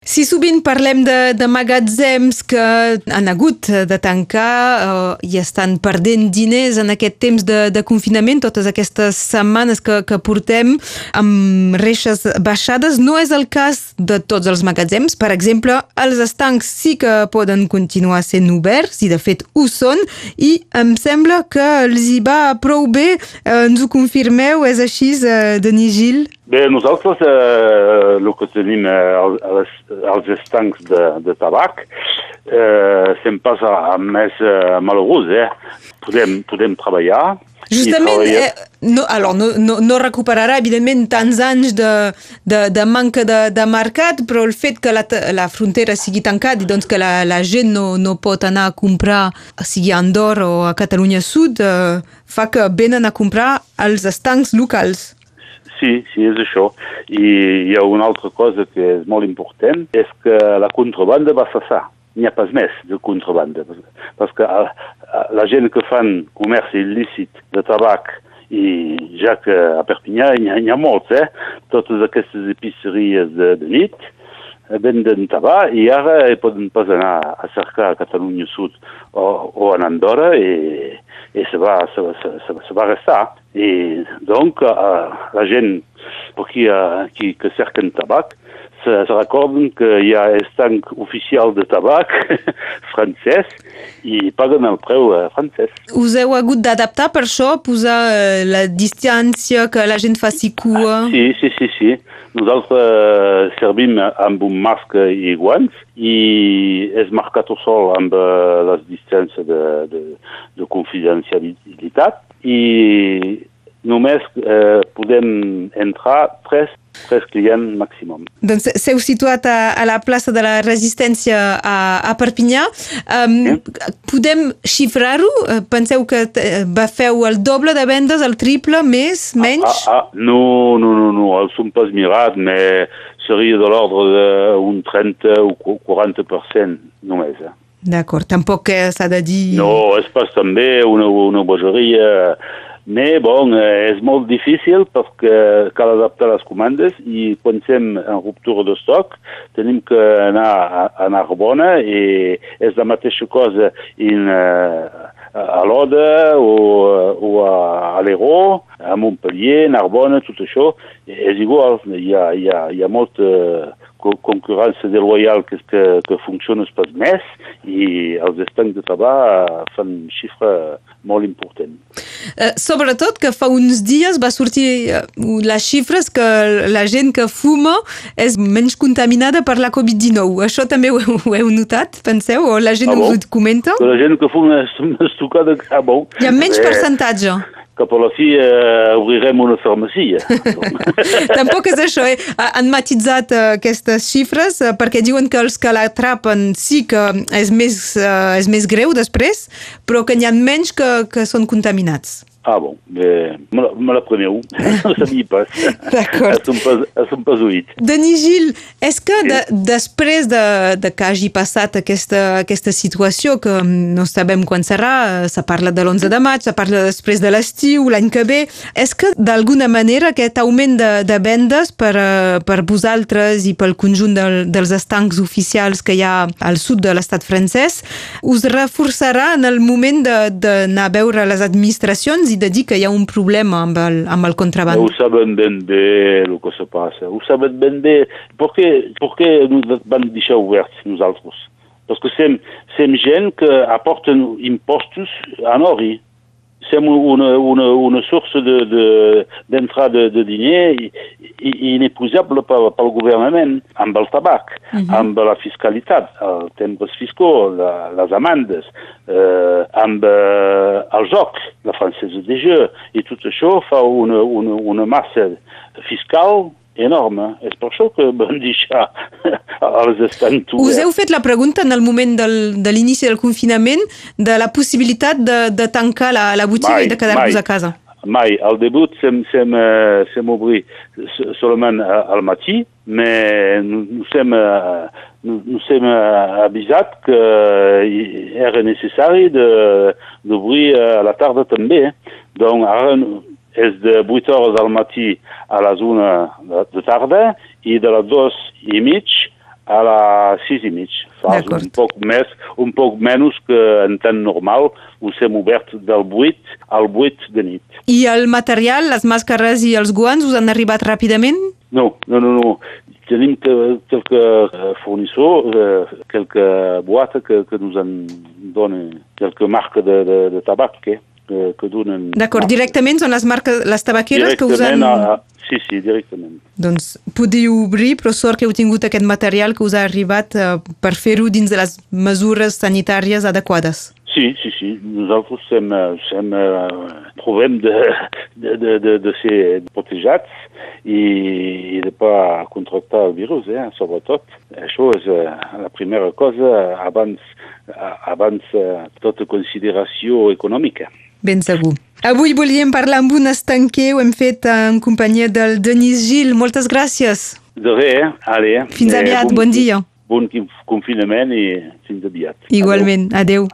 Si sovint parlem de, de magatzems que han hagut de tancar eh, i estan perdent diners en aquest temps de, de confinament, totes aquestes setmanes que, que portem amb reixes baixades, no és el cas de tots els magatzems. Per exemple, els estancs sí que poden continuar sent oberts i de fet ho són i em sembla que els hi va prou bé. Eh, ens ho confirmeu? És així, eh, Denis Gil? Bé, nosaltres eh, el que tenim eh, estancs de, de tabac eh, se'n passa més eh, malheurós, eh? Podem, podem treballar, Justament, eh, no, alors, no, no, no recuperarà, evidentment, tants anys de, de, de manca de, de mercat, però el fet que la, la frontera sigui tancada i doncs que la, la gent no, no pot anar a comprar, sigui a Andorra o a Catalunya Sud, eh, fa que venen a comprar als estancs locals. Sí, sí, és això. I hi ha una altra cosa que és molt important, és que la contrabanda va cessar. N'hi ha pas més de contrabanda, perquè la gent que fan comerç il·lícit de tabac i ja que a Perpinyà hi ha, ha molts, eh? Totes aquestes epiceries de, de nit venden tabac i ara poden pas anar a cercar a Catalunya Sud o, o a Andorra i, i se va, se, se, se, se va restar. I donc uh, la gent qui, uh, qui que cerquen tabac se, recorden que hi ha estanc oficial de tabac francès i paguen el preu uh, francès. Us heu hagut d'adaptar per això, posar uh, la distància, que la gent faci cua? Ah, sí, sí, sí, sí. Nosaltres uh, servim amb un masca i guants i és marcat sol amb uh, les distàncies de, de, de confidencialitat i només eh, podem entrar tres, tres clients màximum. Doncs s'heu situat a, a la plaça de la Resistència a, a Perpinyà. Um, sí. Podem xifrar-ho? Penseu que va feu el doble de vendes, el triple, més, menys? Ah, ah, ah. No, no, no, no, els som pas mirat, però seria de l'ordre d'un 30 o 40% només. Eh? D'acord, tampoc s'ha de dir... No, és pas també una, una bogeria Mais bon, eh, és molt difícil perquè cal adaptar les comandes i quan estem en ruptura de stock tenim que anar a, a Narbona i és la mateixa cosa in, uh, a l'Oda o, o a, a l'Hero, a Montpellier, Narbona, tot això, és igual, hi ha, hi ha, hi ha molta concurrència desloyal que, que, que funciona pas més i els estancs de tabac fan xifra molt important. Uh, sobretot que fa uns dies va sortir uh, les xifres que la gent que fuma és menys contaminada per la Covid-19. Això també ho, ho heu notat, penseu? O la gent ah, bon? ho comenta? Que la gent que fuma és més tocada que... Ah, bon. Hi ha menys eh, percentatge cap a la fi eh, obrirem una farmàcia. Tampoc és això, eh? Han matitzat uh, aquestes xifres uh, perquè diuen que els que l'atrapen sí que és més, uh, és més greu després, però que n'hi ha menys que, que són contaminats. Ah bon, mais me la, preneu, no sabia pas. D'acord. Som pas oït. Denis Gil, és que de, després de, de que hagi passat aquesta, aquesta situació, que no sabem quan serà, se parla de l'11 de maig, se parla després de l'estiu, l'any que ve, és que d'alguna manera aquest augment de, de vendes per, per vosaltres i pel conjunt del, dels estancs oficials que hi ha al sud de l'estat francès us reforçarà en el moment d'anar a veure les administracions i de dir que hi ha un problema amb el, amb el contraband. Ho saben ben bé el que se passa. Ho saben ben bé. Per què, per què ens van deixar oberts nosaltres? Perquè som, som gent que aporten impostos a Nori som una, una, una source d'entrada de, de, de diner inépuisable pel, pel governament, amb el tabac, uh -huh. amb la fiscalitat, els tempos fiscals, la, les amandes, eh, amb eh, el joc, la francesa de jeu, i tot això fa una, una, una massa fiscal enorme. És per això que vam deixar els estancs Us heu fet la pregunta en el moment del, de l'inici del confinament de la possibilitat de, de tancar la, la botiga mai, i de quedar-vos a casa? Mai. Al debut sem, sem, uh, sem obrir solament al matí, però nous sem, uh, nous sem uh, avisat que era necessari d'obrir a la tarda també. Donc ara de 8 hores al a les 1 de tarda i de les 2 i mig a les sis i mig. Fas un poc més, un poc menys que en temps normal. Us hem obert del 8 al 8 de nit. I el material, les màscares i els guants us han arribat ràpidament? No, no, no, no. Tenim que, quelques eh, fornisseurs, eh, quelques que, que nous en donen, quelques marques de, de, de tabac que, que, que donen... D'acord, directament són les marques, les tabaqueres que us han... Directament a, a, sí, sí, directament. Doncs podeu obrir, però sort que heu tingut aquest material que us ha arribat eh, per fer-ho dins de les mesures sanitàries adequades. Sí, sí, sí. Nosaltres som, eh, som, eh, provem de, de, de, de, de ser protejats i, i de pas contractar el virus, eh, sobretot. Això és eh, la primera cosa abans, abans eh, tota consideració econòmica. Ben segur. Avui volíem parlar amb un estanquer, ho hem fet en companyia del Denis Gil. Moltes gràcies. De res, eh? Allez. Fins aviat, bon dia. Bon confinament i fins aviat. Igualment, adeu.